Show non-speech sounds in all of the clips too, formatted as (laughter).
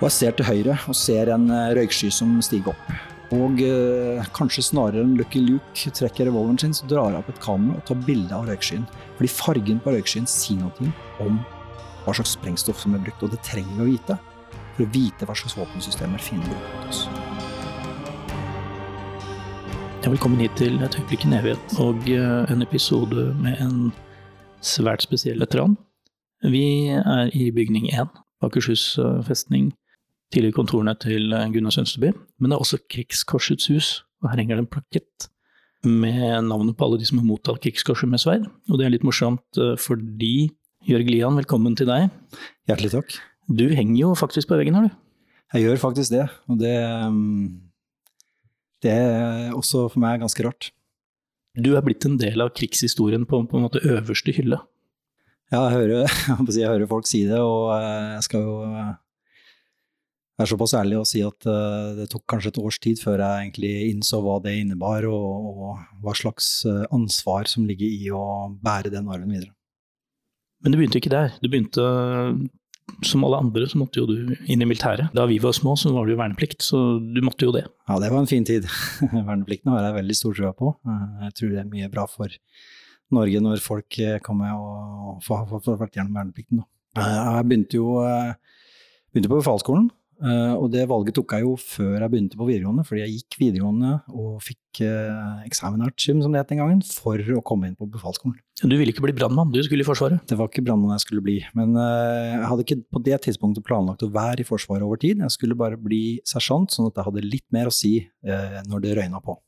Og jeg ser til høyre og ser en eh, røyksky som stiger opp. Og eh, kanskje snarere enn Lucky Luke trekker revolveren sin, så drar jeg opp et kamera og tar bilde av røykskyen. Fordi fargen på røykskyen sier noe om hva slags sprengstoff som er brukt, og det trenger vi å vite for å vite hva slags våpensystemer fienden bruker mot oss. Velkommen hit til Et øyeblikk i en evighet og eh, en episode med en svært spesiell veteran. Vi er i bygning 1, Akershus eh, festning, tidligere kontorene til eh, Gunnar Sønsteby. Men det er også Krigskorsets hus, og her henger det en plakett med navnet på alle de som har mottatt Krigskorset med sverd. Og det er litt morsomt fordi Jørg Lian, velkommen til deg. Hjertelig takk. Du henger jo faktisk på veggen her, du. Jeg gjør faktisk det, og det, mm, det er også for meg ganske rart. Du er blitt en del av krigshistorien på, på en måte øverste hylle. Ja, jeg hører, (laughs) jeg hører, folk si det, og eh, jeg skal jo eh, være såpass ærlig og si at eh, det tok kanskje et års tid før jeg egentlig innså hva det innebar, og, og hva slags ansvar som ligger i å bære den arven videre. Men du begynte ikke der. Du begynte som alle andre så måtte jo du inn i militæret. Da vi var små så var det jo verneplikt, så du måtte jo det. Ja, det var en fin tid. (laughs) Verneplikten har jeg veldig stor trua på. Jeg tror det er mye bra for Norge når folk kommer og får vært gjennom verneplikten. Jeg begynte jo begynte på befalsskolen og det valget tok jeg jo før jeg begynte på videregående, fordi jeg gikk videregående og fikk uh, examinartium, som det het den gangen, for å komme inn på befalsskolen. Du ville ikke bli brannmann, du skulle i Forsvaret? Det var ikke brannmann jeg skulle bli. Men uh, jeg hadde ikke på det tidspunktet planlagt å være i Forsvaret over tid. Jeg skulle bare bli sersjant, sånn at jeg hadde litt mer å si når det røyna på.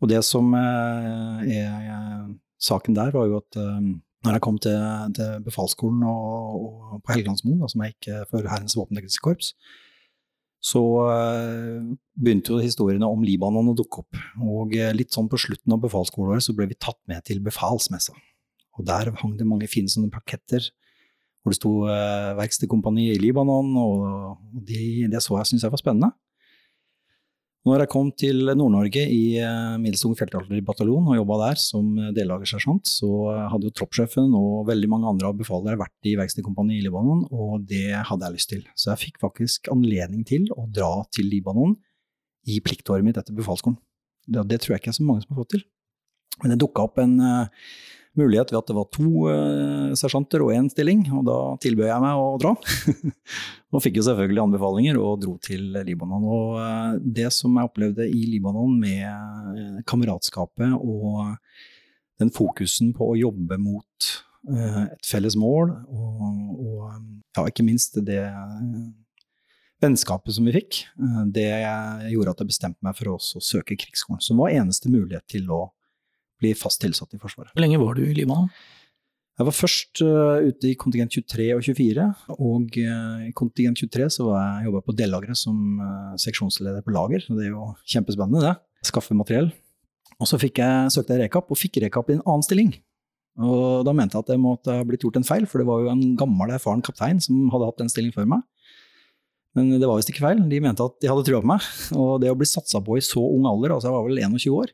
Og det som er saken der, var jo at når jeg kom til, til befalsskolen og, og på Helgelandsmoen, som jeg gikk for Hærens våpentekniske korps, så eh, begynte jo historiene om Libanon å dukke opp. Og eh, litt sånn på slutten av befalsskoleåret så ble vi tatt med til befalsmessa. Og der hang det mange fine sånne plaketter hvor det sto eh, verkstedkompani i Libanon, og de, det så jeg syntes jeg var spennende. Når jeg kom til Nord-Norge i middels Middelstung feltartilleribataljon og jobba der som deltakersersjant, så hadde jo troppssjefen og veldig mange andre av befalere vært i verkstedkompaniet i Libanon, og det hadde jeg lyst til. Så jeg fikk faktisk anledning til å dra til Libanon i pliktåret mitt etter befalsskolen. Det, det, tror jeg ikke er så mange som har fått til. Men det dukka opp en uh, mulighet ved at det var to uh, sersjanter og én stilling, og da tilbød jeg meg å dra. (laughs) og fikk jo selvfølgelig anbefalinger og dro til Libanon. Og uh, det som jeg opplevde i Libanon med uh, kameratskapet og den fokusen på å jobbe mot et felles mål, og, og ja, ikke minst det vennskapet som vi fikk, det gjorde at jeg bestemte meg for å søke krigsskolen, som var eneste mulighet til å bli fast tilsatt i Forsvaret. Hvor lenge var du i Libanon? Jeg var først uh, ute i kontingent 23 og 24. Og uh, i kontingent 23 så var jeg jobba på dellageret som uh, seksjonsleder på lager. Så det er jo kjempespennende, det. Skaffe materiell. Og så jeg, søkte jeg rekap, og fikk rekap i en annen stilling. Og da mente jeg at det måtte ha blitt gjort en feil, for det var jo en gammel, erfaren kaptein som hadde hatt den stillingen før meg. Men det var visst ikke feil. De mente at de hadde trua på meg. (laughs) Og det å bli satsa på i så ung alder, altså jeg var vel 21 år,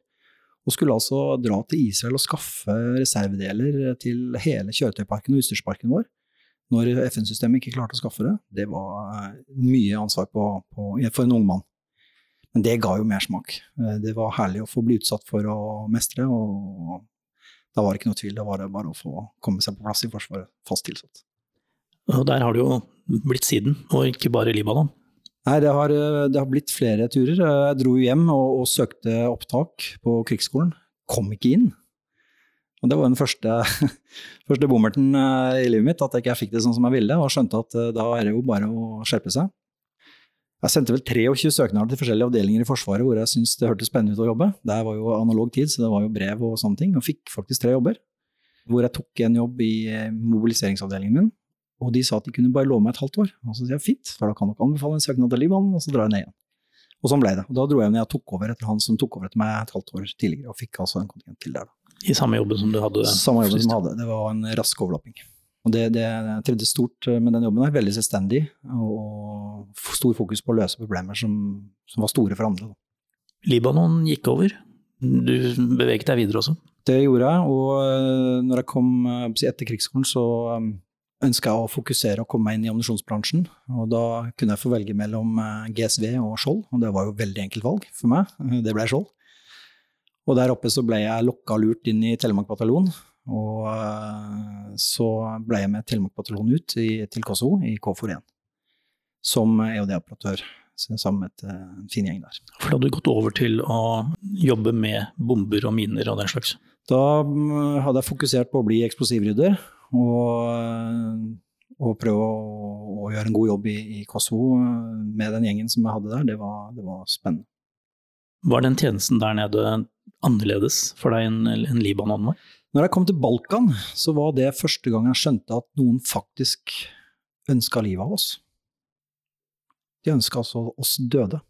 og skulle altså dra til Israel og skaffe reservedeler til hele kjøretøyparken og utstyrsparken vår. Når FN-systemet ikke klarte å skaffe det. Det var mye ansvar på, på, for en ung mann. Men det ga jo mersmak. Det var herlig å få bli utsatt for å mestre, og da var det ikke noe tvil. Da var det bare å få komme seg på plass i Forsvaret, fast tilsatt. Og der har du jo blitt siden, og ikke bare i Libanon. Nei, det har, det har, blitt flere turer. Jeg dro hjem og, og, søkte opptak på krigsskolen. Kom ikke inn. Og det var den første, (laughs) første bommerten i livet mitt, at jeg ikke fikk det sånn som jeg ville, og skjønte at da er det jo bare å skjerpe seg. Jeg sendte vel 23 søknader til forskjellige avdelinger i Forsvaret hvor jeg syntes det hørtes spennende ut å jobbe. Det var jo analog tid, så det var jo brev og sånne ting. Og fikk faktisk tre jobber. Hvor jeg tok en jobb i eh, mobiliseringsavdelingen min. Og de sa at de kunne bare love meg et halvt år. Og så sier jeg fint, for da kan dere anbefale en søknad til Libanon, og så drar jeg ned igjen. Og sånn ble det. Og da dro jeg ned og tok over etter han som tok over etter meg et halvt år tidligere, og fikk altså en kontingent til der. da. I samme jobben som du hadde? Samme jobben som jeg hadde. Det var en rask overlapping. Og det, det jeg trivdes stort med den jobben. er Veldig selvstendig og stor fokus på å løse problemer som, som var store for andre. Libanon gikk over. Du beveget deg videre også? Det gjorde jeg. Og eh, når jeg kom eh, etter krigsskolen, så eh, ønska jeg å fokusere og komme meg inn i ammunisjonsbransjen. Og da kunne jeg få velge mellom GSV og Skjold, og det var jo veldig enkelt valg for meg. (laughs) Det ble Skjold. Og der oppe så ble jeg lokka og lurt inn i Telemark bataljon, og eh, så ble jeg med Telemark bataljon ut i, til Kosovo i KFOR1 som EOD-operatør sammen med eh, en fin gjeng der. For da hadde du gått over til å jobbe med bomber og miner og den slags? Da mm, hadde jeg fokusert på å bli eksplosivrydder og, eh, og prøve å, å, gjøre en god jobb i, i, Kosovo med den gjengen som jeg hadde der. Det var, det var spennende. Var den tjenesten der nede annerledes for deg enn, en Libanon var? Når jeg kom til Balkan, så var det første gang jeg skjønte at noen faktisk ønska livet av oss. De ønska altså oss døde.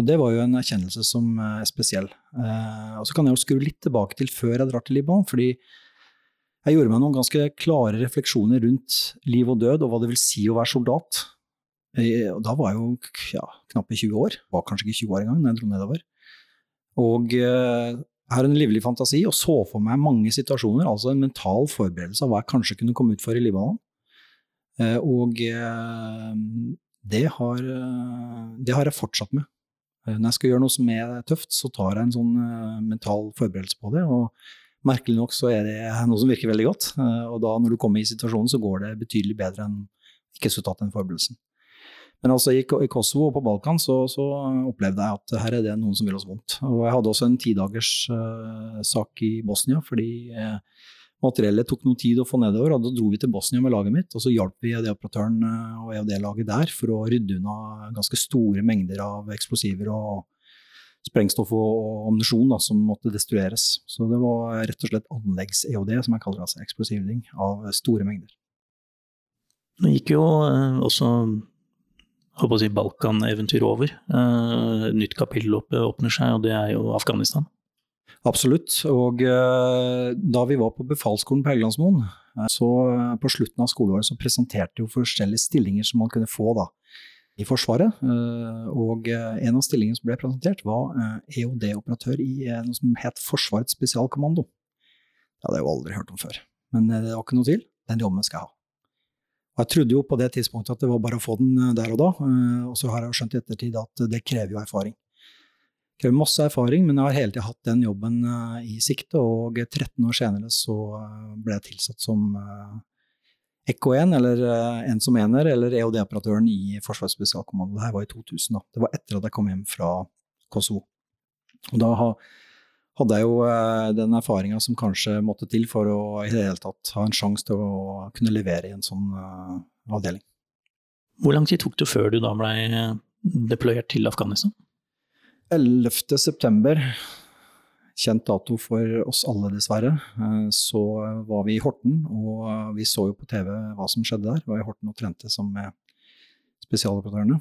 Og det var jo en erkjennelse som er spesiell. Eh, og så kan jeg jo skru litt tilbake til før jeg drar til Libanon, fordi jeg gjorde meg noen ganske klare refleksjoner rundt liv og død, og hva det vil si å være soldat. Eh, da var jeg jo ja, knappe 20 år, var kanskje ikke 20 år engang da jeg dro nedover. Og eh, har en livlig fantasi og så for meg mange situasjoner, altså en mental forberedelse av hva jeg kanskje kunne komme ut for i Libanon. Eh, og eh, det har, eh, det har jeg fortsatt med. Når jeg skal gjøre noe som er tøft, så tar jeg en sånn mental forberedelse på det. og Merkelig nok så er det noe som virker veldig godt. Og da når du kommer i situasjonen, så går det betydelig bedre enn ikke resultatet enn forberedelsen. Men altså i, Kosovo og på Balkan så, så, opplevde jeg at her er det noen som vil oss vondt. Og jeg hadde også en tidagers uh, sak i Bosnia, fordi uh, materiellet tok noe tid å få nedover. og Da dro vi til Bosnia med laget mitt, og så hjalp vi EOD-operatøren uh, og EOD-laget der for å rydde unna ganske store mengder av eksplosiver og sprengstoff og ammunisjon som måtte destrueres. Så det var rett og slett anleggs-EOD, som jeg kaller det, altså eksplosivring, av store mengder. Nå gikk jo også håper å si Balkan-eventyr over. Et nytt kapittel åpner seg, og det er jo Afghanistan. Absolutt. Og uh, da vi var på befalsskolen på Helgelandsmoen, så på slutten av skoleåret så presenterte jo forskjellige stillinger som man kunne få da, i Forsvaret. og en av stillingene som ble presentert, var EOD-operatør i noe som het Forsvarets spesialkommando. Det hadde jeg jo aldri hørt om før. Men det var ikke noe til. Den jobben skal jeg ha. Og jeg trodde jo på det tidspunktet at det var bare å få den eh, der og da, eh, og så har jeg jo skjønt i ettertid at det krever jo erfaring. Det krever masse erfaring, men jeg har hele tiden hatt den jobben eh, i sikte, og 13 år senere så ble jeg tilsatt som EK1, eller en som ener, eller EOD-operatøren i Forsvarets spesialkommando. Det her var i 2000, da. Det var etter at jeg kom hjem fra Kosovo. Og da hadde jeg jo eh, den erfaringa som kanskje måtte til for å i det hele tatt ha en sjanse til å kunne levere i en sånn uh, avdeling. Hvor lang tid tok det før du da ble deployert til Afghanistan? 11. kjent dato for oss alle dessverre, eh, så var vi i Horten, og vi så jo på TV hva som skjedde der. Vi var i Horten og trente sammen med spesialoperatørene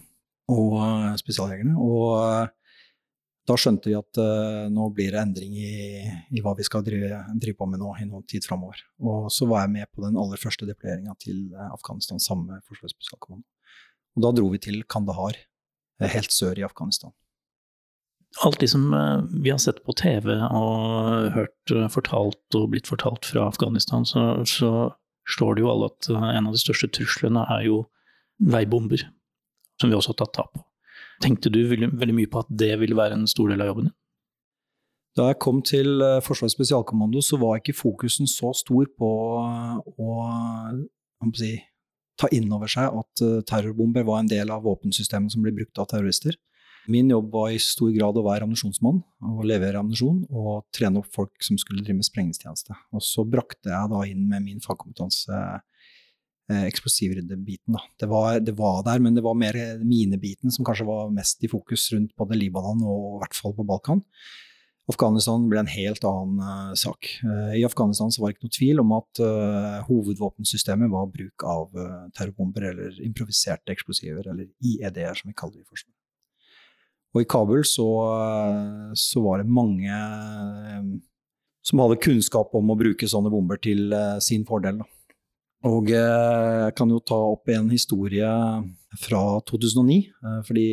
og spesialjegerne. Og da skjønte vi at nå blir det endring i, i hva vi skal drive, drive, på med nå i noen tid framover. Og så var jeg med på den aller første deployeringa til Afghanistan sammen med Forsvarets spesialkommando. Og da dro vi til Kandahar, helt sør i Afghanistan. Alt det som vi har sett på TV og hørt fortalt og blitt fortalt fra Afghanistan, så, så slår det jo alle at en av de største truslene er jo veibomber, som vi også har tatt tap på. Tenkte du veldig, mye på at det ville være en stor del av jobben din? Da jeg kom til eh, Forsvarets spesialkommando, så var ikke fokusen så stor på å si, ta inn over seg at terrorbomber var en del av våpensystemet som ble brukt av terrorister. Min jobb var i stor grad å være ammunisjonsmann og levere ammunisjon og trene opp folk som skulle drive med sprengningstjeneste. Og så brakte jeg da inn med min fagkompetanse eh, eksplosivryddebiten. Det, det, var der, men det var mer minebiten som kanskje var mest i fokus rundt både Libanon og i hvert fall på Balkan. Afghanistan ble en helt annen uh, sak. Uh, I Afghanistan var det ikke noe tvil om at uh, hovedvåpensystemet var bruk av terrorbomber eller improviserte eksplosiver, eller IED-er som vi kaller det i Forsvaret. Og i Kabul så, så, var det mange som hadde kunnskap om å bruke sånne bomber til sin fordel. Og jeg kan jo ta opp en historie fra 2009, fordi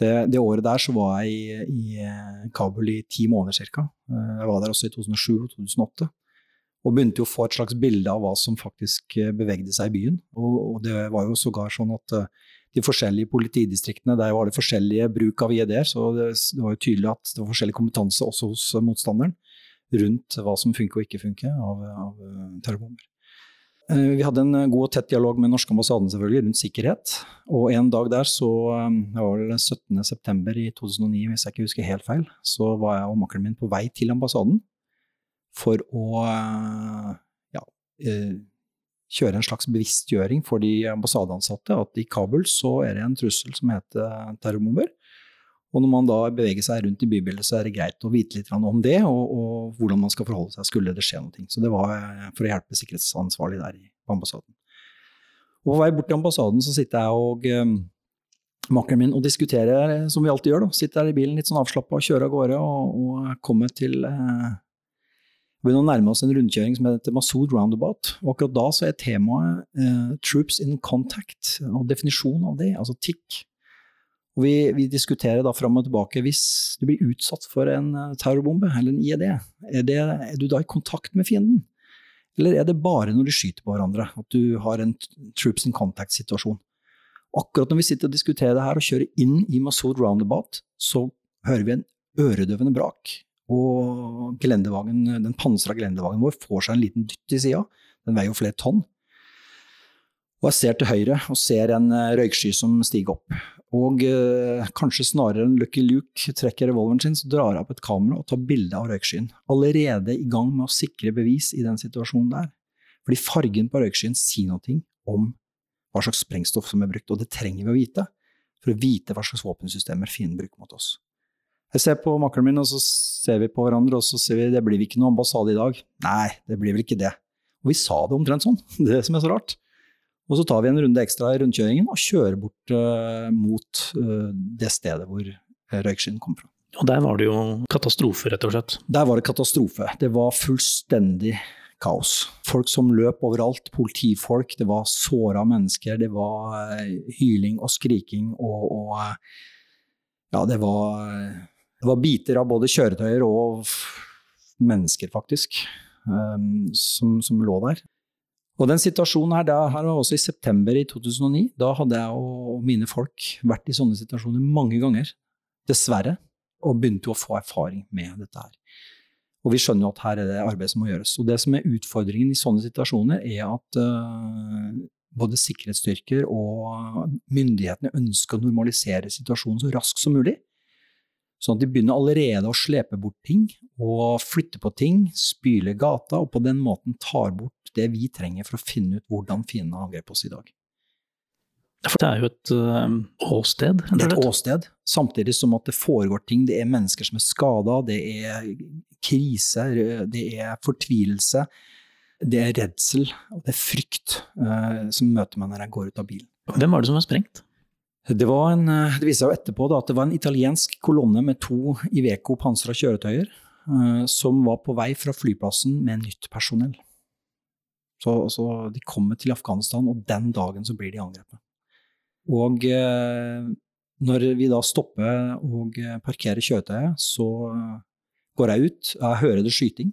det, det, året der så var jeg i, i eh, Kabul i ti måneder ca. Eh, jeg var der også i 2007 og 2008. Og begynte å få et slags bilde av hva som faktisk eh, bevegde seg i byen. Og, og det var jo sågar sånn at de forskjellige politidistriktene, der var det forskjellige bruk av IED-er, så det, det, var jo tydelig at det var forskjellig kompetanse også hos motstanderen rundt hva som funker og ikke funker av, av terrorbomber. Eh, vi hadde en eh, god og tett dialog med norske ambassaden selvfølgelig rundt sikkerhet. Og en dag der, så eh, det var vel 17.9. i 2009, hvis jeg ikke husker helt feil, så var jeg og makkeren min på vei til ambassaden for å ja, kjøre en slags bevisstgjøring for de ambassadeansatte at i Kabul så er det en trussel som heter terrorbomber. Og når man da beveger seg rundt i bybildet, så er det greit å vite litt om det, og, og hvordan man skal forholde seg skulle det skje noe. Så det var eh, for å hjelpe sikkerhetsansvarlig der på ambassaden. Og på vei bort til ambassaden så sitter jeg og um, makkeren min og diskuterer, eh, som vi alltid gjør. da. Sitter der i bilen litt sånn avslappa og kjører av gårde, og, og kommer til eh, begynner å nærme oss en rundkjøring som heter Masood Roundabout. Og akkurat da så er temaet eh, 'Troops in Contact', og definisjonen av det, altså TIC. Og vi, vi, diskuterer da fram og tilbake. Hvis du blir utsatt for en eh, terrorbombe eller en IED, er, det, er, du da i kontakt med fienden? Eller er det bare når de skyter på hverandre at du har en troops in contact-situasjon? Akkurat når vi sitter og diskuterer det her og kjører inn i Masood Roundabout, så hører vi en øredøvende brak. Og den pansra gelendevagen vår får seg en liten dytt i sida. Den veier jo flere tonn. Og jeg ser til høyre og ser en eh, røyksky som stiger opp. Og eh, kanskje snarere enn Lucky Luke trekker revolveren sin, så drar jeg opp et kamera og tar bilde av røykskyen. Allerede i gang med å sikre bevis i den situasjonen der. Fordi fargen på røykskyen sier noe om hva slags sprengstoff som er brukt, og det trenger vi å vite for å vite hva slags våpensystemer fienden bruker mot oss. Jeg ser på makkeren min, og så ser vi på hverandre, og så ser vi det blir ikke noe ambassade i dag. Nei, det blir vel ikke det. Og vi sa det omtrent sånn, (laughs) det som er så rart. Og så tar vi en runde ekstra i rundkjøringen og kjører bort uh, mot uh, det stedet hvor eh, røykskyen kom fra. Og der var det jo katastrofe, rett og slett? Der var det katastrofe. Det var fullstendig kaos. Folk som løp overalt, politifolk, det var såra mennesker, det var hyling og skriking og, og Ja, det var, det var biter av både kjøretøyer og mennesker, faktisk, um, som, som lå der. Og den situasjonen her, her var også i september i 2009. Da hadde jeg og mine folk vært i sånne situasjoner mange ganger, dessverre, og begynte å få erfaring med dette her. Og vi skjønner jo at her er det arbeid som må gjøres. Og det som er utfordringen i sånne situasjoner, er at uh, både sikkerhetsstyrker og myndighetene ønsker å normalisere situasjonen så raskt som mulig. Sånn at de begynner allerede å slepe bort ting og flytte på ting, spyle gata, og på den måten tar bort det vi trenger for å finne ut hvordan fiendene har angrepet oss i dag. Det er jo et øh, åsted? Det er et åsted, samtidig som at det foregår ting. Det er mennesker som er skada, det er krise, det er fortvilelse. Det er redsel og det er frykt øh, som møter meg når jeg går ut av bilen. Hvem var det som var sprengt? Det, var en, eh, det viste seg etterpå da, at det var en italiensk kolonne med to Iveco pansra kjøretøyer uh, som var på vei fra flyplassen med nytt personell. Så, så, de kommer til Afghanistan, og den dagen så blir de angrepet. Og uh, når vi da stopper og parkerer kjøretøyet, så går jeg ut. Jeg hører det skyting.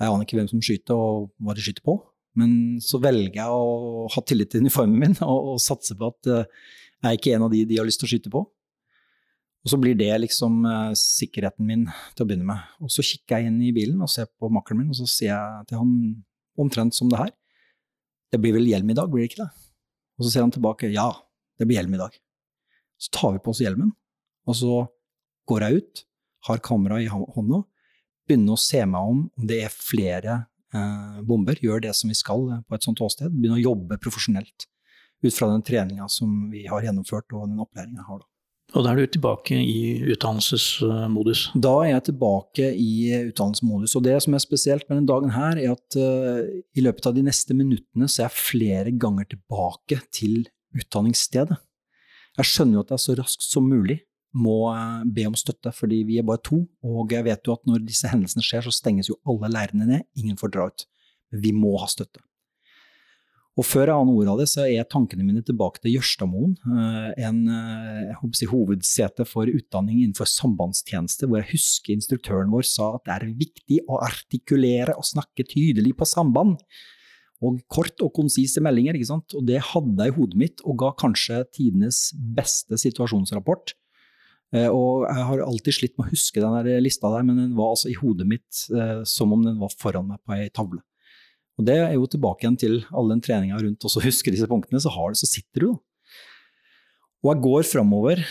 Jeg aner ikke hvem som skyter og hva de skyter på. Men så velger jeg å ha tillit til uniformen min og, og satse på at uh, jeg er ikke en av de de har lyst til å skyte på. Og så blir det liksom uh, sikkerheten min til å begynne med. Og så kikker jeg inn i bilen og ser på makkeren min, og så sier jeg til han omtrent som det her. det blir vel hjelm i dag, blir det ikke det? Og så ser han tilbake, ja, det blir hjelm i dag. Så tar vi på oss hjelmen, og så går jeg ut, har kamera i hånda, begynner å se meg om om det er flere eh, bomber, gjør det som vi skal på et sånt åsted, begynner å jobbe profesjonelt ut fra den treninga som vi har gjennomført og den opplæringa jeg har. da. Og da er du tilbake i utdannelsesmodus? Da er jeg tilbake i utdannelsesmodus. Og det som er spesielt med denne dagen her, er at uh, i løpet av de neste minuttene så er jeg flere ganger tilbake til utdanningsstedet. Jeg skjønner jo at jeg så raskt som mulig må eh, be om støtte, fordi vi er bare to. Og jeg vet jo at når disse hendelsene skjer, så stenges jo alle leirene ned. Ingen får dra ut. Men vi må ha støtte. Og før jeg aner ordet av det, så er tankene mine tilbake til Jørstadmoen, eh, en eh, si, hovedsete for utdanning innenfor sambandstjeneste, hvor jeg husker instruktøren vår sa at det er viktig å artikulere og snakke tydelig på samband. Og kort og konsise meldinger, ikke sant. Og det hadde jeg i hodet mitt, og ga kanskje tidenes beste situasjonsrapport. Eh, og jeg har alltid slitt med å huske den lista der, men den var altså i hodet mitt som om den var foran meg på ei tavle. Og det er jo tilbake igjen til all den treninga rundt også (laughs) huske disse punktene, så, har det, så sitter du. Og jeg går framover,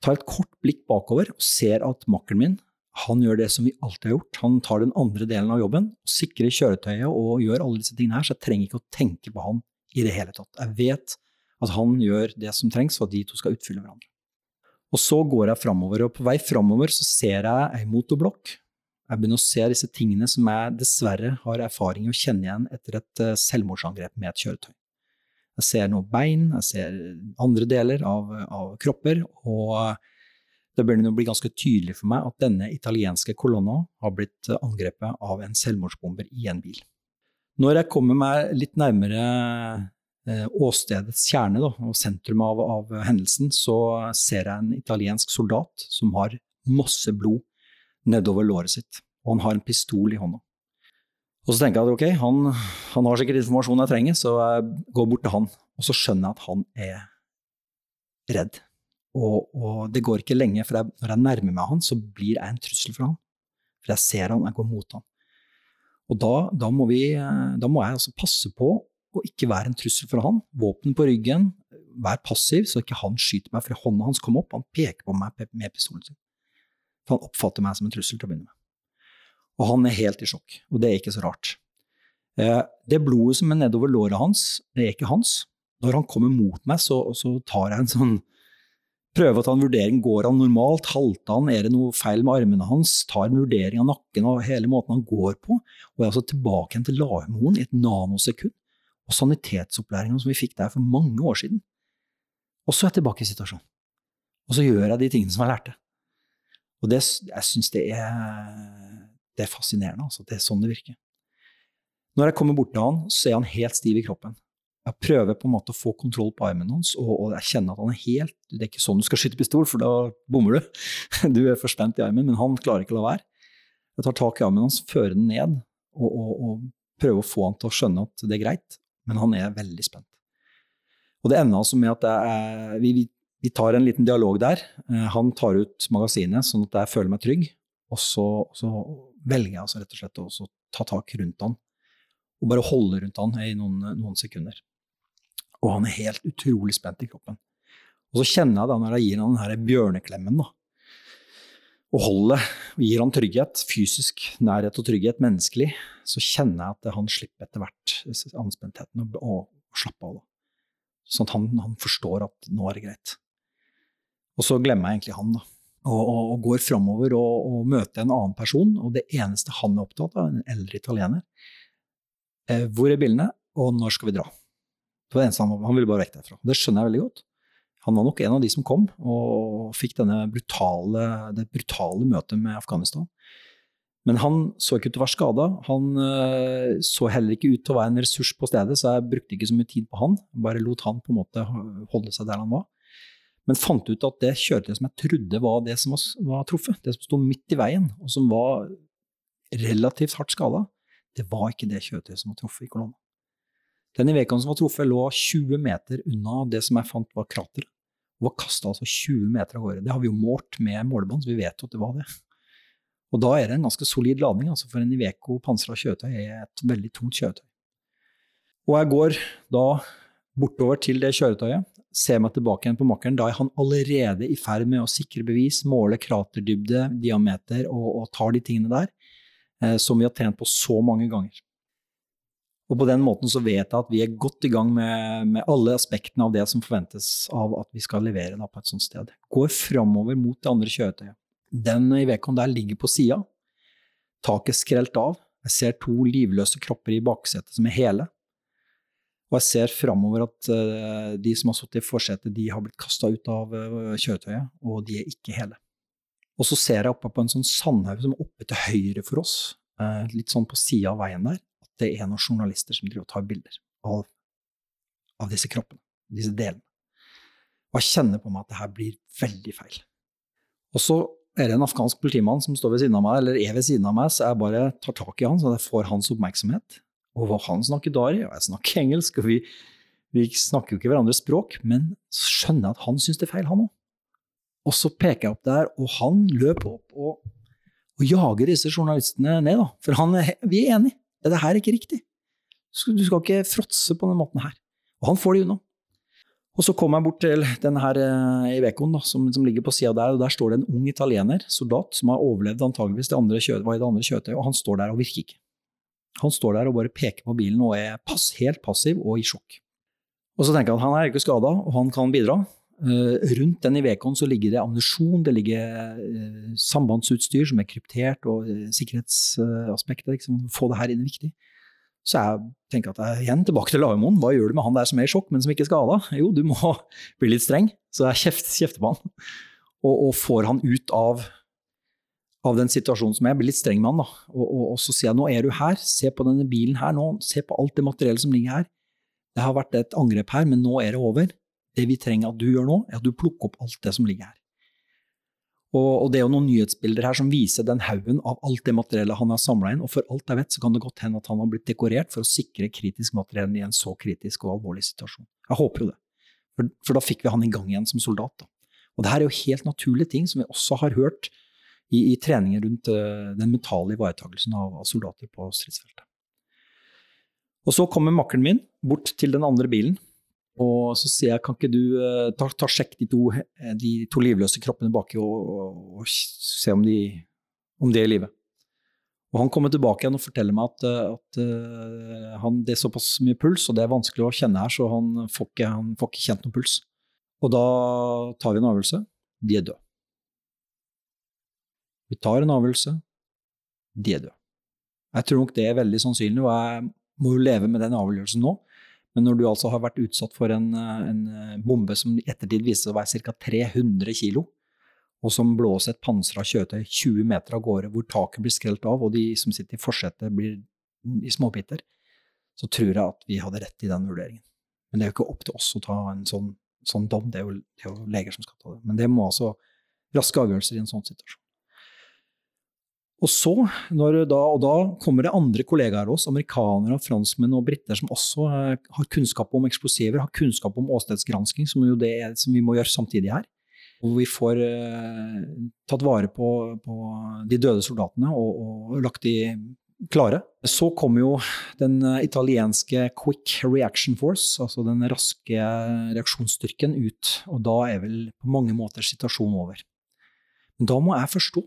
tar et kort blikk bakover og ser at makkeren min han gjør det som vi alltid har gjort. Han tar den andre delen av jobben, sikrer kjøretøyet og gjør alle disse tingene her, så jeg trenger ikke å tenke på han i det hele tatt. Jeg vet at han gjør det som trengs for at de to skal utfylle hverandre. Og så går jeg framover, og på vei framover så ser jeg ei motorblokk jeg begynner å se disse tingene som jeg dessverre har erfaring i å kjenne igjen etter et eh, selvmordsangrep med et kjøretøy. Jeg ser noen bein, jeg ser andre deler av, av kropper, og det begynner å bli ganske tydelig for meg at denne italienske kolonna har blitt angrepet av en selvmordsbomber i en bil. Når jeg kommer meg litt nærmere eh, åstedets kjerne da, og sentrum av, av, hendelsen, så ser jeg en italiensk soldat som har masse blod nedover låret sitt, og han har en pistol i hånda. Og så tenker jeg at ok, han, han har sikkert informasjonen jeg trenger, så jeg går bort til han. Og så skjønner jeg at han er redd. Og, og det går ikke lenge, for jeg, når jeg nærmer meg han, så blir jeg en trussel for han. For jeg ser han, jeg går mot han. Og da, da, må, vi, da må jeg altså passe på å ikke være en trussel for han. Våpen på ryggen, vær passiv så ikke han skyter meg, for hånda hans kom opp, han peker på meg med pistolen sin. For han oppfatter meg som en trussel til å begynne med. Og han er helt i sjokk, og det er ikke så rart. Eh, det blodet som er nedover låret hans, det er ikke hans. Når han kommer mot meg, så, så tar jeg en sånn prøve å ta en vurdering. Går han normalt? Halter han? Er det noe feil med armene hans? Tar en vurdering av nakken og hele måten han går på. Og er altså tilbake igjen til lavmoen i et nanosekund. Og sanitetsopplæringa som vi fikk der for mange år siden. Og så er jeg tilbake i situasjonen. Og så gjør jeg de tingene som jeg lærte. Og det, jeg syns det, det, er fascinerende. Altså. Det er sånn det virker. Når jeg kommer bort til han, så er han helt stiv i kroppen. Jeg prøver på en måte å få kontroll på armen hans, og, og, jeg kjenner at han er helt Det er ikke sånn du skal skyte pistol, for da bommer du. (laughs) Du er for spent i armen, men han klarer ikke å la være. Jeg tar tak i armen hans, fører den ned, og, og, og prøver å få han til å skjønne at det er greit, men han er veldig spent. Og det ender altså med at jeg, vi, vi vi tar en liten dialog der. Eh, han tar ut magasinet sånn at jeg føler meg trygg. Og så, så velger jeg altså rett og slett å ta tak rundt han og bare holde rundt han i noen, noen, sekunder. Og han er helt utrolig spent i kroppen. Og så kjenner jeg da når jeg gir han denne bjørneklemmen, da, og holder og gir han trygghet, fysisk nærhet og trygghet, menneskelig, så kjenner jeg at han slipper etter hvert anspentheten og, og, og slapper av. Da. Sånn at han, han forstår at nå er det greit. Og så glemmer jeg egentlig han, da. Og, og, og går framover og, og, møter en annen person, og det eneste han er opptatt av, en eldre italiener eh, Hvor er bildene, og når skal vi dra? Det var det eneste han, han ville bare vekk derfra. Det skjønner jeg veldig godt. Han var nok en av de som kom og fikk brutale, det brutale møtet med Afghanistan. Men han så ikke ut til å være skada. Han uh, så heller ikke ut til å være en ressurs på stedet, så jeg brukte ikke så mye tid på han. Bare lot han på en måte holde seg der han var men fant ut at det kjøretøyet som jeg trodde var det som var, var truffet, det som sto midt i veien, og som var relativt hardt skada, det var ikke det kjøretøyet som var truffet i kolonna. Den Ivecaen som var truffet, lå 20 meter unna det som jeg fant var krateret, og var kasta altså 20 meter av gårde. Det har vi jo målt med målebånd, så vi vet jo at det var det. Og da er det en ganske solid ladning, altså for en Iveco pansra kjøretøy er et veldig tungt kjøretøy. Og jeg går da bortover til det kjøretøyet, ser meg tilbake igjen på makkeren. Da er han allerede i ferd med å sikre bevis, måle kraterdybde, diameter og, og tar de tingene der eh, som vi har trent på så mange ganger. Og på den måten så vet jeg at vi er godt i gang med, med alle aspektene av det som forventes av at vi skal levere da, på et sånt sted. Går framover mot det andre kjøretøyet. Den i Ivecoen der ligger på sida. Taket skrelt av. Jeg ser to livløse kropper i baksetet som er hele. Og jeg ser framover at uh, de som har sittet i forsetet, de har blitt kasta ut av uh, kjøretøyet, og de er ikke hele. Og så ser jeg oppe på en sånn sandhaug som er oppe til høyre for oss, uh, litt sånn på sida av veien der, at det er noen journalister som driver og tar bilder av, av disse kroppene, disse delene. Og jeg kjenner på meg at det her blir veldig feil. Og så er det en afghansk politimann som står ved siden av meg, eller er ved siden av meg, så jeg bare tar tak i han, så jeg får hans oppmerksomhet. Og han snakker dari, og jeg snakker engelsk, og vi, vi snakker jo ikke hverandres språk, men skjønner jeg at han syns det er feil, han òg. Og så peker jeg opp der, og han løper opp og, og jager disse journalistene ned, da. For han, vi er enige. Det her er ikke riktig. Du skal ikke fråtse på den måten her. Og han får de unna. Og så kom jeg bort til denne her Ivekoen, Ivecoen som, som, ligger på sida der, og der står det en ung italiener, soldat, som har overlevd antageligvis det andre i det andre kjøretøyet, og han står der og virker ikke. Han står der og bare peker på bilen og er pass, helt passiv og i sjokk. Og så tenker jeg at han er ikke skada, og han kan bidra. Uh, rundt den Ivecoen så ligger det ammunisjon, det ligger uh, sambandsutstyr som er kryptert, og uh, sikkerhetsaspektet. Liksom, få det her inn viktig. Så jeg tenker at jeg igjen tilbake til Lagermoen. Hva gjør du med han der som er i sjokk, men som ikke er skada? Jo, du må (laughs) bli litt streng. Så jeg kjefter, kjefter på han. Og, og, får han ut av, av den situasjonen som er. Blir litt streng med han, da. Og, og, og, så sier jeg nå er du her, se på denne bilen her nå, se på alt det materiellet som ligger her. Det har vært et angrep her, men nå er det over. Det vi trenger at du gjør nå, er at du plukker opp alt det som ligger her. Og, og, det er jo noen nyhetsbilder her som viser den haugen av alt det materiellet han har samla inn. Og for alt jeg vet, så kan det godt hende at han har blitt dekorert for å sikre kritisk materiell i en så kritisk og alvorlig situasjon. Jeg håper jo det. For, for da fikk vi han i gang igjen som soldat. Da. Og det her er jo helt naturlige ting som vi også har hørt i, i treninger rundt uh, den mentale ivaretakelsen av, av soldater på stridsfeltet. Og så kommer makkeren min bort til den andre bilen og så sier jeg, kan ikke du uh, ta, ta, sjekk de to, eh, de to, livløse kroppene baki og, og, og se om de, om de, er i live. Og han kommer tilbake igjen og forteller meg at, eh, at han, det er såpass mye puls, og det er vanskelig å kjenne her, så han får ikke, han får ikke kjent noen puls. Og da tar vi en avgjørelse. De er døde. Vi tar en avgjørelse. De er døde. Jeg tror nok det er veldig sannsynlig, og jeg må jo leve med den avgjørelsen nå. Men når du altså har vært utsatt for en, eh, en eh, bombe som i ettertid viser seg å være ca. 300 kilo, og som blåser et pansra kjøretøy 20 meter av gårde, hvor taket blir skrelt av, og de som sitter i forsetet, blir i småbiter, så tror jeg at vi hadde rett i den vurderingen. Men det er jo ikke opp til oss å ta en sånn, sånn dom, det er, jo, det er, jo, leger som skal ta det. Men det må altså raske avgjørelser i en sånn situasjon. Og så, da, og da kommer det andre kollegaer av oss, amerikanere, franskmenn og briter, som også uh, har kunnskap om eksplosiver, har kunnskap om åstedsgransking, som jo det som vi må gjøre samtidig her. Hvor vi får eh, tatt vare på, på, de døde soldatene og, og lagt de klare. Så kommer jo den eh, italienske Quick Reaction Force, altså den raske reaksjonsstyrken, ut. Og da er vel på mange måter situasjonen over. Men da må jeg forstå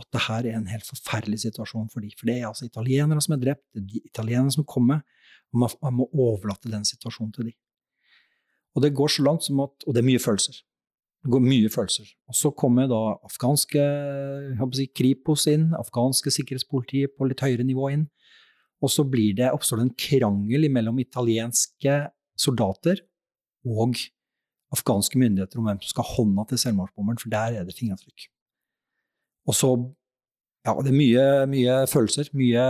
at det her er en helt forferdelig situasjon for dem. For det er altså italienere som er drept, det er de italienere som kommer, og man, man må overlate den situasjonen til dem. Og det går så langt som at Og det er mye følelser. Det går mye følelser. Og så kommer da afghanske si, Kripos inn, afghanske sikkerhetspolitiet på litt høyere nivå inn. Og så blir det, oppstår det en krangel mellom italienske soldater og afghanske myndigheter om hvem som skal ha hånda til selvmordsbomberen, for der er det fingeravtrykk. Og så ja, det er mye, mye følelser, mye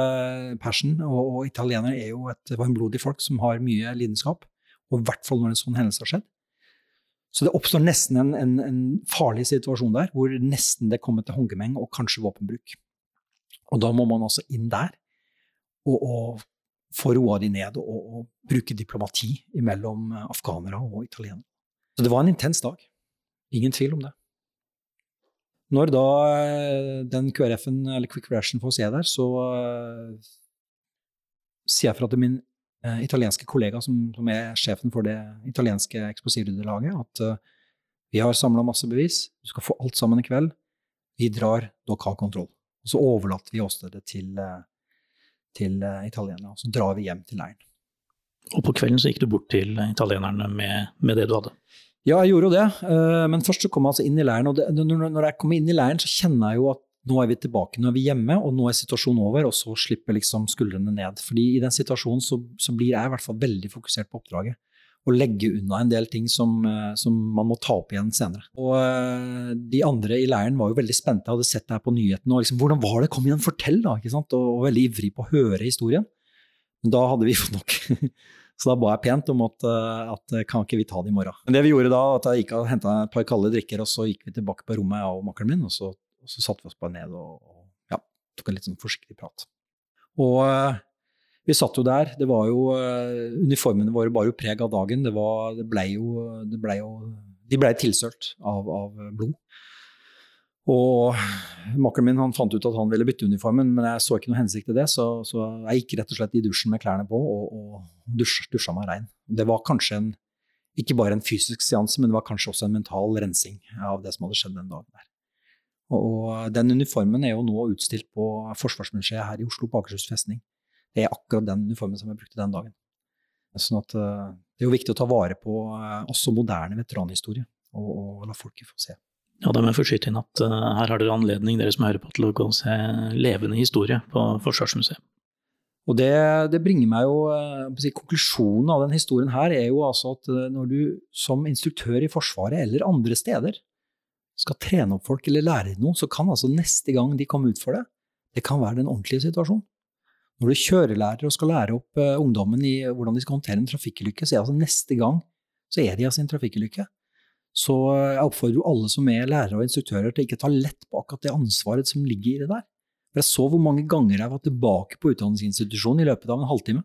passion. Og, og italienere er jo et varmblodig folk som har mye lidenskap. Og i hvert fall når en sånn hendelse har skjedd. Så det oppstår nesten en, en, en, farlig situasjon der, hvor nesten det kommer til håndgemeng og kanskje våpenbruk. Og da må man altså inn der og, og få roa de ned og, og, bruke diplomati mellom afghanere og italienere. Så det var en intens dag. Ingen tvil om det. Når da eh, den QRF-en, eller Quick Reaction, får se der, så uh, sier jeg fra til min uh, italienske kollega som, som, er sjefen for det italienske eksplosivryddelaget, at uh, vi har samla masse bevis, du skal få alt sammen i kveld. Vi drar, har kontroll. Og så overlater vi åstedet til uh, italienerne. Og så drar vi hjem til leiren. Og på kvelden så gikk du bort til italienerne med, med det du hadde? Ja, jeg gjorde jo det. Men først så kom jeg altså inn i leiren. Og når jeg kom inn i leiren, så kjenner jeg jo at nå er vi tilbake, nå er vi hjemme, og nå er situasjonen over, og så slipper liksom skuldrene ned. Fordi i den situasjonen så, så blir jeg i hvert fall veldig fokusert på oppdraget. Og legge unna en del ting som, eh, som, man må ta opp igjen senere. Og uh, de andre i leiren var jo veldig spente, hadde sett her på nyhetene. og liksom, Hvordan var det? Kom igjen, fortell, da! ikke sant? Og, og veldig ivrig på å høre historien. Men da hadde vi fått nok. (laughs) Så da ba jeg pent om at, eh, at, kan ikke vi ta det i morgen. Men det vi gjorde da, at jeg gikk og henta et par kalde drikker, og så gikk vi tilbake på rommet, jeg og makkeren min, og så og så satte vi oss bare ned og, og ja, tok en litt sånn forsiktig prat. Og uh, vi satt jo der. Det var jo Uniformene våre bar jo preg av dagen. Det, var, det ble jo, det ble jo De blei tilsølt av, av, blod. Og makkeren min han fant ut at han ville bytte uniformen, men jeg så ikke noe hensikt til det, så, så, jeg gikk rett og slett i dusjen med klærne på og, og dusja, dusja meg rein. Det var kanskje en, ikke bare en fysisk seanse, men det var kanskje også en mental rensing av det som hadde skjedd den dagen der. Og den uniformen er jo nå utstilt på Forsvarsmuseet her i Oslo, på Akershus festning. Det er akkurat den uniformen som jeg brukte den dagen. Sånn at eh, det er jo viktig å ta vare på eh, også moderne veteranhistorie, og, og la folket få se. Ja, da må jeg få skyte inn at uh, her har dere anledning, dere som hører på, til å gå og se levende historie på Forsvarsmuseet. Og det, det, bringer meg jo si, Konklusjonen av den historien her er jo altså at når du som instruktør i Forsvaret eller andre steder skal trene opp folk eller lære noe, så kan altså neste gang de kommer ut for det, det kan være den ordentlige situasjonen. Når du kjørelærer og skal lære opp ungdommen i hvordan de skal håndtere en trafikkulykke, så er altså neste gang så er de altså i en trafikkulykke. Så jeg oppfordrer jo alle som er lærere og instruktører til ikke ta lett på akkurat det ansvaret som ligger i det der. For Jeg så hvor mange ganger jeg var tilbake på utdanningsinstitusjonen i løpet av en halvtime.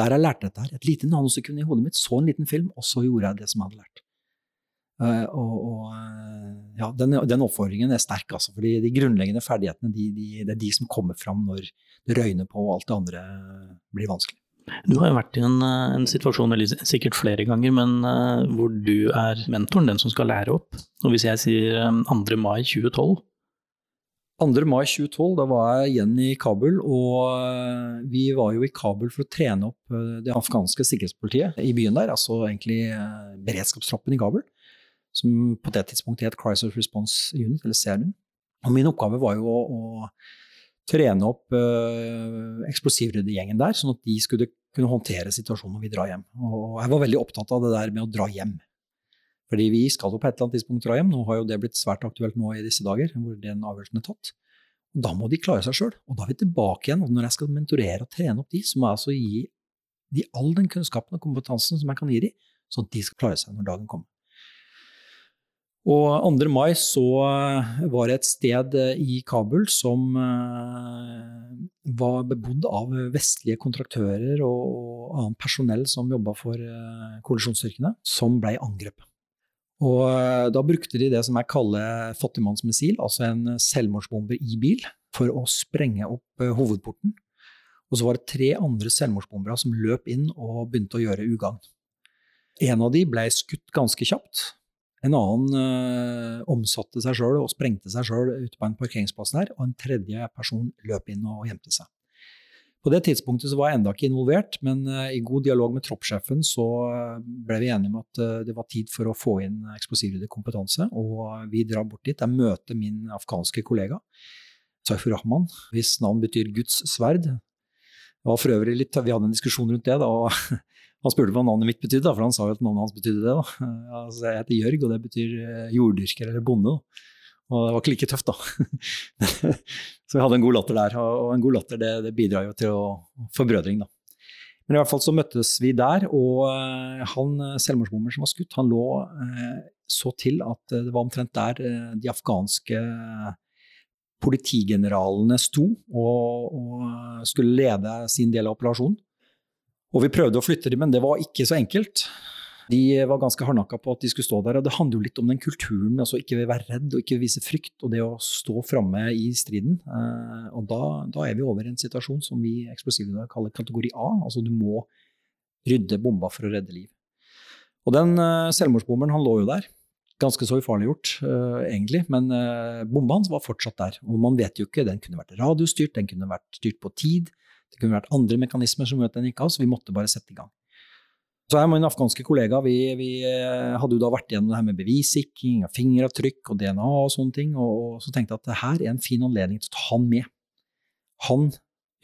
Der jeg lærte dette her. Et lite nanosekund i hodet mitt, så en liten film, og så gjorde jeg det som jeg hadde lært. Uh, og, og uh, ja, den, den oppfordringen er sterk, altså. fordi de grunnleggende ferdighetene de, de, det er de som kommer fram når det røyner på og alt det andre blir vanskelig. Du har jo vært i en, eh, en situasjon, sikkert flere ganger, men uh, hvor du er mentoren, den som skal lære opp. Og hvis jeg sier 2. mai 2012 2. mai 2012, da var jeg igjen i Kabul, og vi var jo i Kabul for å trene opp det afghanske sikkerhetspolitiet i byen der, altså egentlig beredskapstroppen i Kabul som på det tidspunktet het Crisis Response Unit, eller CRU. Og min oppgave var jo å, å trene opp uh, eksplosivryddegjengen der, sånn at de skulle kunne håndtere situasjonen når vi drar hjem. Og jeg var veldig opptatt av det der med å dra hjem. Fordi vi skal jo på et eller annet tidspunkt dra hjem. Nå har jo det blitt svært aktuelt nå i disse dager, hvor den avgjørelsen er tatt. Og da må de klare seg sjøl. Og da er vi tilbake igjen. Og når jeg skal mentorere og trene opp de, så må jeg altså gi de all den kunnskapen og kompetansen som jeg kan gi dem, sånn at de skal klare seg når dagen kommer. Og 2. mai så eh, var det et sted eh, i Kabul som eh, var bebodd av vestlige kontraktører og annet personell som jobba for koalisjonsstyrkene, som ble angrepet. Og da brukte de det som jeg kaller fattigmannsmissil, altså en selvmordsbomber i bil, for å sprenge opp hovedporten. Og så var det tre andre selvmordsbombere som løp inn og begynte å gjøre ugagn. En av de ble skutt ganske kjapt, en annen øh, omsatte seg sjøl og sprengte seg sjøl ute på en parkeringsplass der, og en tredje person løp inn og gjemte seg. På det tidspunktet så var jeg enda ikke involvert, men øh, i god dialog med troppssjefen så eh, ble vi enige om at øh, det var tid for å få inn eksplosivryddig kompetanse, og vi drar bort dit. Jeg møter min afghanske kollega, Saifur Rahman, hvis navn betyr Guds sverd. Det var for øvrig litt, Vi hadde en diskusjon rundt det, da, og (laughs) Han spurte hva navnet mitt betydde, for han sa jo at navnet hans betydde det. Da. (laughs) Altså, jeg heter Jørg, og det betyr eh, jorddyrker eller bonde. Da. Og det var ikke like tøft, da. (laughs) så vi hadde en god latter der. Og en god latter det, det bidrar jo til å, forbrødring, da. Men i hvert fall så møttes vi der, og eh, han eh, selvmordsbomber som var skutt, han lå så til at det var omtrent der de afghanske politigeneralene sto og, og skulle lede sin del av operasjonen. Og vi prøvde å flytte dem, men det var ikke så enkelt. De var ganske hardnakka på at de skulle stå der. og Det handler jo litt om den kulturen. altså Ikke være redd og ikke vise frykt, og det å stå framme i striden. Eh, og da, da, er vi over i en situasjon som vi eksplosive kaller kategori A. altså Du må rydde bomba for å redde liv. Og den uh, selvmordsbomberen, han lå jo der. Ganske så ufarliggjort, uh, egentlig, men bomba hans var fortsatt der. Og man vet jo ikke, den kunne vært radiostyrt, den kunne vært styrt på tid, det kunne vært andre mekanismer som gjorde at den gikk av, så vi måtte bare sette i gang. Så jeg og min afghanske kollega vi, vi, hadde jo da vært igjennom det her med bevissikring, fingeravtrykk og DNA og sånne ting, og så tenkte jeg at det her er en fin anledning til å ta han med. Han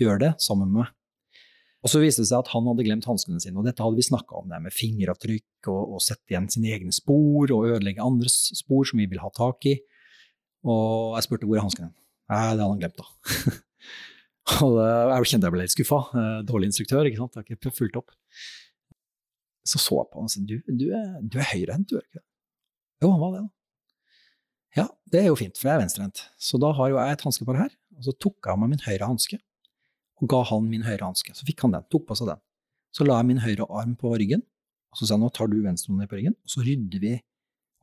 gjør det sammen med meg. Og så viste det seg at han hadde glemt hanskene sine, og dette hadde vi snakka om, det med fingeravtrykk og, og sette igjen sine egne spor og ødelegge andres spor som vi vil ha tak i. Og jeg spurte hvor er hanskene. Nei, det hadde han glemt, da. (laughs) og jeg kjente jeg ble litt skuffa. Eh, dårlig instruktør, ikke sant. Jeg har ikke fulgt opp. Så så jeg på han og sa du, du, er, er høyrehendt, du er ikke det? Jo, han var det, da. Ja, det er jo fint, for jeg er venstrehendt. Så da har jo jeg et hanskepar her, og så tok jeg av meg min høyre hanske og ga han min høyre hanske. Så fikk han den, tok på seg den. Så la jeg min høyre arm på ryggen, og så sa jeg nå tar du venstrehånden på ryggen, og så rydder vi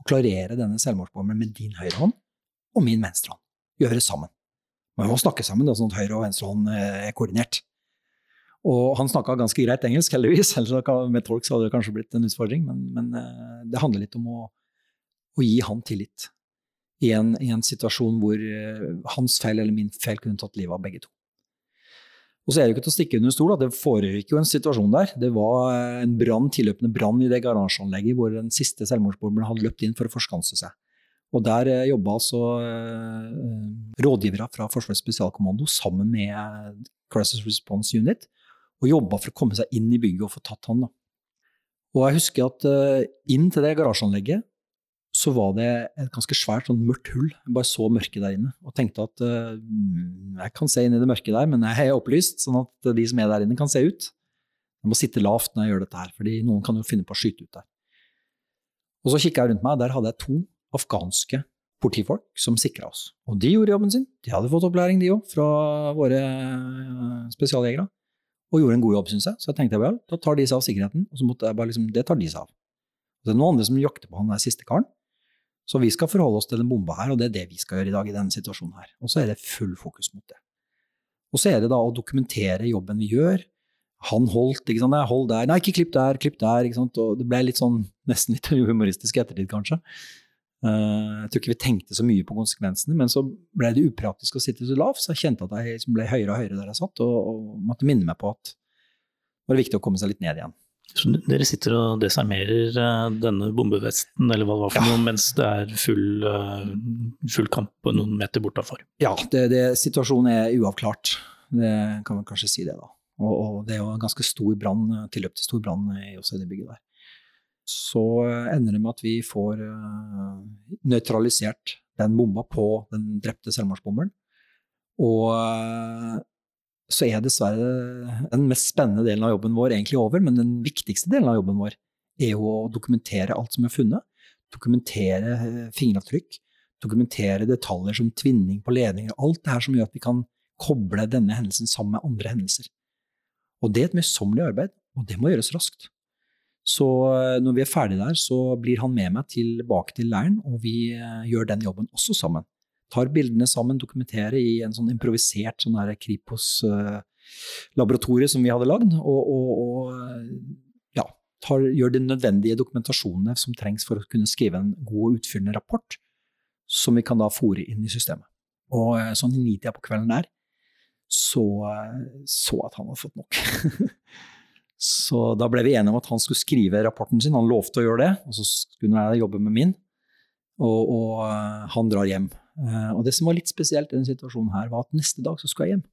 og klarerer denne selvmordsbomberen med din høyre hånd og min venstre hånd. Gjør det sammen. Vi må snakke sammen, da, sånn at høyre og venstre eh, er koordinert. Og han snakka ganske greit engelsk, heldigvis. (laughs) Med tolk hadde det kanskje blitt en utfordring. Men, men eh, det handler litt om å, å gi han tillit i en, i en, situasjon hvor eh, hans feil eller min feil kunne tatt livet av begge to. Og så er det ikke til å stikke under stol at det foregikk jo en situasjon der. Det var en brann, tilløpende brann i det garasjeanlegget hvor den siste selvmordsbomberen hadde løpt inn for å forskanse seg. Og der eh, jobba altså eh, rådgivere fra Forsvarets spesialkommando sammen med Crisis Response Unit og jobba for å komme seg inn i bygget og få tatt han. da. Og jeg husker at eh, inn til det garasjeanlegget så var det et ganske svært, sånn mørkt hull. Jeg bare så mørket der inne og tenkte at eh, jeg kan se inn i det mørke der, men jeg er opplyst, sånn at de som er der inne, kan se ut. Jeg må sitte lavt når jeg gjør dette her, fordi noen kan jo finne på å skyte ut der. Og så kikka jeg rundt meg, der hadde jeg to afghanske politifolk som sikra oss. Og de gjorde jobben sin. De hadde fått opplæring, de òg, fra våre eh, spesialjegere. Og gjorde en god jobb, syns jeg. Så jeg tenkte vel, da tar de seg av sikkerheten. Og så måtte jeg bare liksom, det tar de seg av. Og det er noen andre som jakter på han der siste karen. Så vi skal forholde oss til den bomba her, og det er det vi skal gjøre i dag i denne situasjonen her. Og så er det full fokus mot det. Og så er det da å dokumentere jobben vi gjør. Han holdt, ikke sant, nei, hold der, nei, ikke klipp der, klipp der, ikke sant. Og det ble litt sånn, nesten litt (laughs) humoristisk i ettertid, kanskje. Uh, jeg tror ikke vi tenkte så mye på konsekvensene, men så ble det upraktisk å sitte så lavt, så jeg kjente at jeg ble høyere og høyere der jeg satt, og, og måtte minne meg på at det var viktig å komme seg litt ned igjen. Så dere sitter og desarmerer eh, denne bombevesten, eller hva det var for ja. noe, mens det er full, eh, full kamp noen meter bortafor? Ja, det, det, situasjonen er uavklart. Det kan man kanskje si det, da. Og, og det er jo en ganske stor brann, tilløp til stor brann i også det bygget der. Så ender det med at vi får uh, nøytralisert den bomba på den drepte selvmordsbomberen. Og uh, så er dessverre den mest spennende delen av jobben vår egentlig over, men den viktigste delen av jobben vår er jo å dokumentere alt som er funnet. Dokumentere eh, fingeravtrykk, dokumentere detaljer som tvinning på ledninger, alt det her som gjør at vi kan koble denne hendelsen sammen med andre hendelser. Og det er et møysommelig arbeid, og det må gjøres raskt. Så eh, når vi er ferdige der, så blir han med meg tilbake til leiren, og vi eh, gjør den jobben også sammen tar bildene sammen, dokumenterer i en sånn improvisert sånn Kripos-laboratorie som vi hadde lagd, og, og, og ja, tar, gjør de nødvendige dokumentasjonene som trengs for å kunne skrive en god og utfyllende rapport, som vi kan da fòre inn i systemet. Og eh, sånn i nitida på kvelden der, så så at han hadde fått nok. (laughs) så da ble vi enige om at han skulle skrive rapporten sin, han lovte å gjøre det, og så skulle jeg jobbe med min. Og, og eh, han drar hjem Eh, og det som var litt spesielt i denne situasjonen her, var at neste dag så skulle jeg hjem.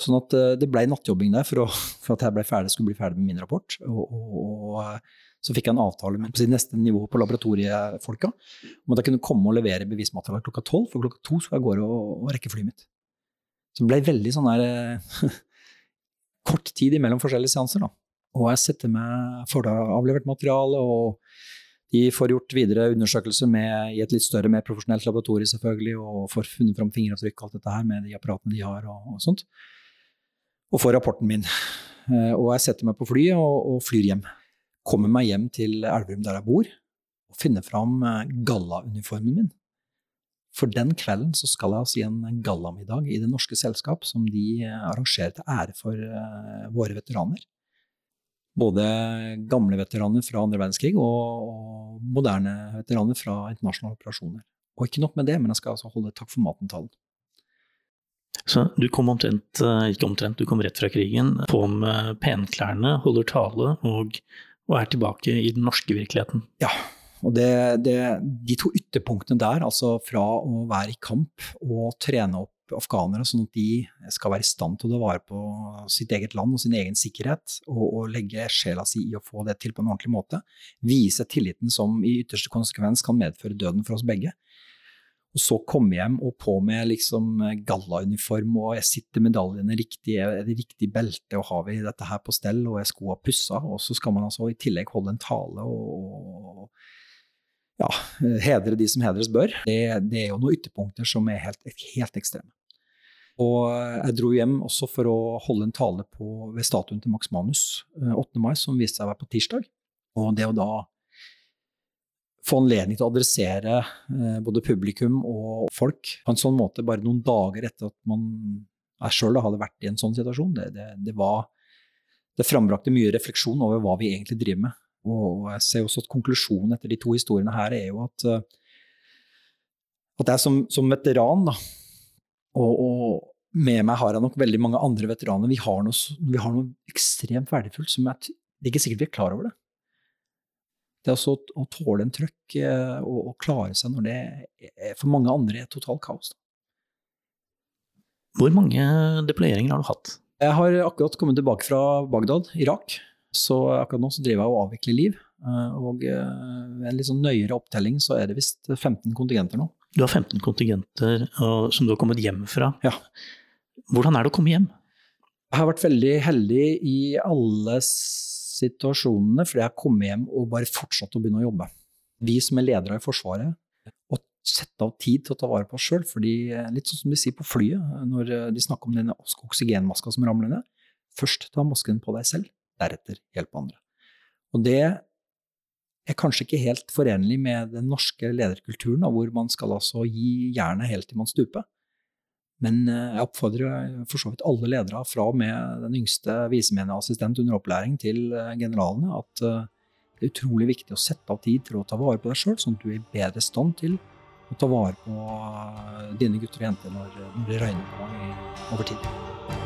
Sånn at eh, det ble nattjobbing der for, å, (laughs) for, at jeg ble ferdig, skulle bli ferdig med min rapport. Og, og, og så fikk jeg en avtale med på neste nivå på laboratoriefolka om at jeg kunne komme og levere bevismateriale klokka tolv, for klokka to skulle jeg gå og, og rekke flyet mitt. Så det ble veldig sånn der (laughs) kort tid imellom forskjellige seanser. da. Og jeg setter meg for avlevert materiale og de får gjort videre undersøkelser med, i et litt større, mer profesjonelt laboratorium, selvfølgelig, og får funnet fram fingeravtrykk og alt dette her med de apparatene de har og, og sånt. Og får rapporten min. Eh, og jeg setter meg på flyet og, og flyr hjem. Kommer meg hjem til Elverum, der jeg bor, og finner fram eh, gallauniformen min. For den kvelden så skal jeg altså i en gallamiddag i Det Norske Selskap, som de eh, arrangerer til ære for våre veteraner. både gamle veteraner fra andre verdenskrig og, og moderne veteraner fra internasjonale operasjoner. Og ikke nok med det, men jeg skal altså holde takk for maten-talen. Så du kom omtrent, eh, ikke omtrent, du kom rett fra krigen, på med penklærne, holder tale og, og er tilbake i den norske virkeligheten. Ja, og det, det, de to ytterpunktene der, altså fra å være i kamp og trene opp afghanere, sånn at de skal være i stand til å ta vare på sitt eget land og sin egen sikkerhet, og, og, legge sjela si i å få det til på en ordentlig måte. Vise tilliten som i ytterste konsekvens kan medføre døden for oss begge. Og så komme hjem og på med liksom gallauniform, og jeg sitter medaljene riktig, er det riktig belte, og har vi dette her på stell, og er skoa pussa, og så skal man altså i tillegg holde en tale og ja, hedre de som hedres bør. Det, det, er jo noen ytterpunkter som er helt, helt ekstreme. Og jeg dro hjem også for å holde en tale på, ved statuen til Max Manus 8. Eh, mai, som viste seg å være på tirsdag. Og det å da få anledning til å adressere eh, både publikum og folk på en sånn måte bare noen dager etter at man jeg sjøl hadde vært i en sånn situasjon, det, det, det, var, det frambrakte mye refleksjon over hva vi egentlig driver med. Og jeg ser også at konklusjonen etter de to historiene her er jo at, eh, at jeg som, som veteran da, og, og, med meg har jeg nok veldig mange andre veteraner. Vi har noe, vi har noe ekstremt verdifullt som jeg, det er ikke sikkert vi er klar over det. Det er også å, å tåle en trøkk eh, og, og, klare seg når det er, for mange andre er totalt kaos. Hvor mange deployeringer har du hatt? Jeg har akkurat kommet tilbake fra Bagdad, Irak. Så akkurat nå så driver jeg og avvikler liv. Eh, og ved en litt sånn nøyere opptelling så er det visst 15 kontingenter nå. Du har 15 kontingenter som du har kommet hjem fra. Ja. Hvordan er det å komme hjem? Jeg har vært veldig heldig i alle situasjonene, fordi jeg kommet hjem og bare fortsatt å begynne å jobbe. Vi som er ledere i Forsvaret, å sette av tid til å ta vare på oss sjøl. Litt sånn som de sier på flyet, når de snakker om denne oksygenmaska som ramler ned. Først ta masken på deg selv, deretter hjelpe andre. Og det er kanskje ikke helt forenlig med den norske lederkulturen, hvor man skal altså gi jernet helt til man stuper. Men eh, jeg oppfordrer for så vidt alle ledere, fra og med den yngste visemeniassistent under opplæring til eh, generalene, at eh, det er utrolig viktig å sette av tid til å ta vare på deg sjøl, sånn at du er i bedre stand til å ta vare på dine gutter og jenter når, det røyner på over tid.